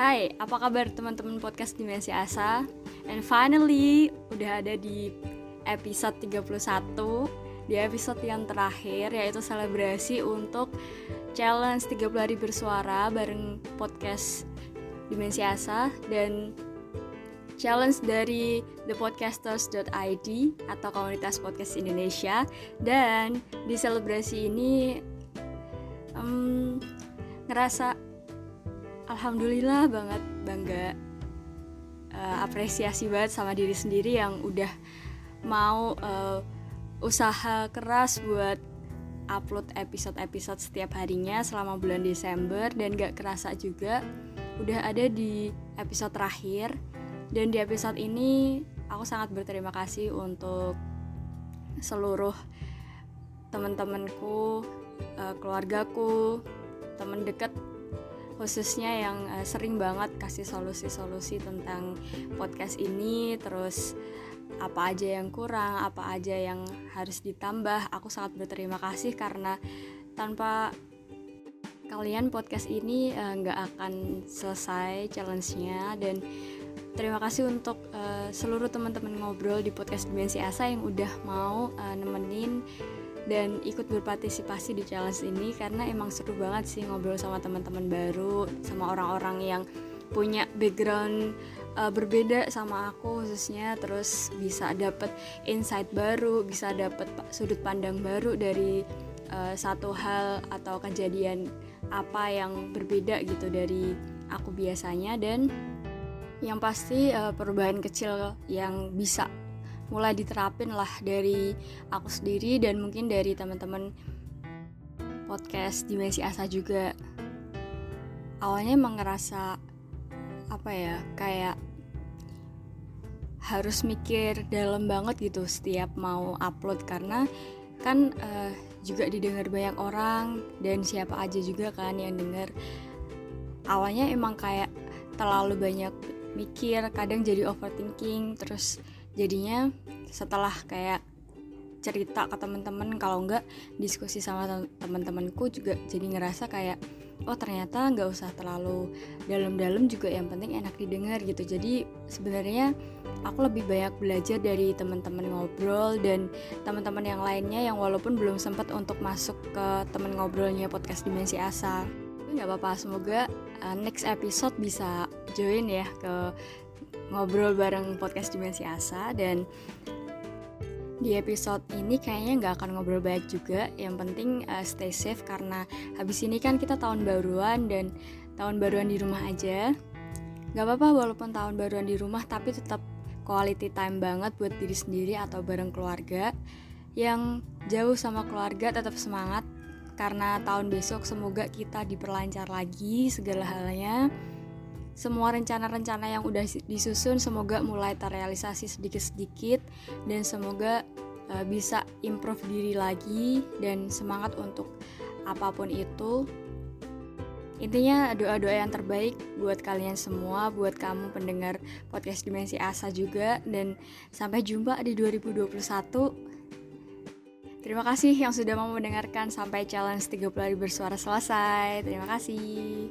Hai, apa kabar teman-teman podcast Dimensi Asa? And finally, udah ada di episode 31 Di episode yang terakhir, yaitu selebrasi untuk challenge 30 hari bersuara bareng podcast Dimensi Asa Dan challenge dari thepodcasters.id atau komunitas podcast Indonesia Dan di selebrasi ini um, ngerasa alhamdulillah banget bangga uh, apresiasi banget sama diri sendiri yang udah mau uh, usaha keras buat upload episode-episode setiap harinya selama bulan Desember dan gak kerasa juga udah ada di episode terakhir. Dan di episode ini aku sangat berterima kasih untuk seluruh teman-temanku, uh, keluargaku, teman dekat khususnya yang uh, sering banget kasih solusi-solusi tentang podcast ini terus apa aja yang kurang, apa aja yang harus ditambah. Aku sangat berterima kasih karena tanpa kalian podcast ini eh, nggak uh, akan selesai challenge-nya dan terima kasih untuk uh, seluruh teman-teman ngobrol di podcast Dimensi Asa yang udah mau uh, nemenin dan ikut berpartisipasi di challenge ini karena emang seru banget sih ngobrol sama teman-teman baru sama orang-orang yang punya background uh, berbeda sama aku khususnya. Terus bisa dapet insight baru bisa dapet sudut pandang baru dari uh, satu hal atau kejadian apa yang berbeda gitu dari aku biasanya. Dan yang pasti uh, perubahan kecil yang bisa mulai diterapin lah dari aku sendiri dan mungkin dari teman-teman podcast Dimensi Asa juga. Awalnya emang ngerasa apa ya kayak harus mikir dalam banget gitu setiap mau upload karena kan uh, juga didengar banyak orang dan siapa aja juga kan yang denger. Awalnya emang kayak terlalu banyak mikir kadang jadi overthinking terus jadinya setelah kayak cerita ke teman-teman kalau enggak diskusi sama teman-temanku juga jadi ngerasa kayak oh ternyata nggak usah terlalu dalam-dalam juga yang penting enak didengar gitu. Jadi sebenarnya aku lebih banyak belajar dari teman-teman ngobrol dan teman-teman yang lainnya yang walaupun belum sempat untuk masuk ke teman ngobrolnya podcast dimensi asa. Nggak apa-apa semoga uh, next episode bisa join ya ke ngobrol bareng podcast Dimensi Asa dan di episode ini kayaknya nggak akan ngobrol banyak juga. Yang penting uh, stay safe karena habis ini kan kita tahun baruan dan tahun baruan di rumah aja. Nggak apa-apa walaupun tahun baruan di rumah tapi tetap quality time banget buat diri sendiri atau bareng keluarga yang jauh sama keluarga tetap semangat karena tahun besok semoga kita diperlancar lagi segala halnya semua rencana-rencana yang udah disusun semoga mulai terrealisasi sedikit-sedikit dan semoga uh, bisa improve diri lagi dan semangat untuk apa pun itu. Intinya doa-doa yang terbaik buat kalian semua, buat kamu pendengar podcast Dimensi Asa juga dan sampai jumpa di 2021. Terima kasih yang sudah mau mendengarkan sampai challenge 30 hari bersuara selesai. Terima kasih.